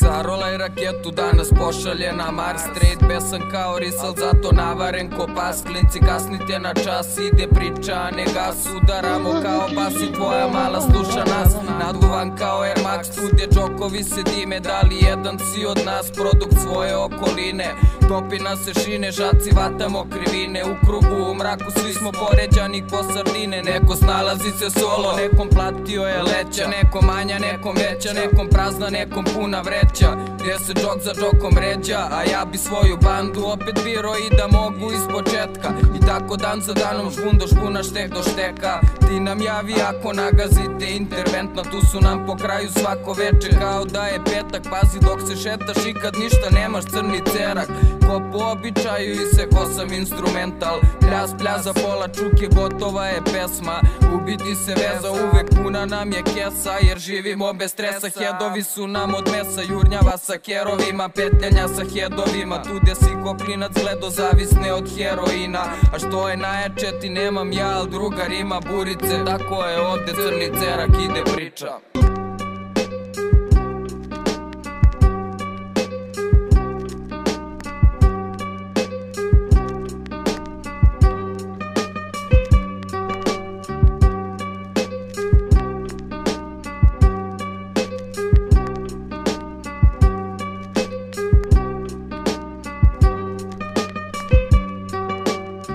Zarolaj raketu, danas pošalje na Mars. Street Besan kao risal, zato navaren ko pas. Klinci kasnite na čas, ide priča, a ne gas. Udaramo kao bas i tvoja mala sluša nas. Naduvan kao Air Max, put je džokovi se dime Da li jedan si od nas, produkt svoje okoline Topi nas se šine, žaci vatamo krivine. U krugu, u mraku, svi smo poređani ko sardine. Neko snalazi se solo, nekom platio je leća. Nekom manja, nekom veća, nekom prazna, nekom puna vreća. Gdje se džok za džokom ređa, a ja bi svoju bandu opet biro i da mogu iz početka. I tako dan za danom žbun do žbuna, štek do šteka. Ti nam javi ako nagazite interventno Tu su nam po kraju svako veče. Kao da je petak Pazi dok se šetaš i kad ništa nemaš crni cerak Ko po običaju i se ko sam instrumental. Pljas, pljas za pola čuke, gotova je pesma. Ubiti se veza, uvek puna nam je kesa Jer živimo bez stresa, hedovi su nam od mesa Jurnjava sa kerovima, petljanja sa hedovima. Tu gde si ko klinac gledo zavisne od heroina. A što je najjače ti nemam ja, al drugar ima burice. Tako je ovde crni cerak ide priča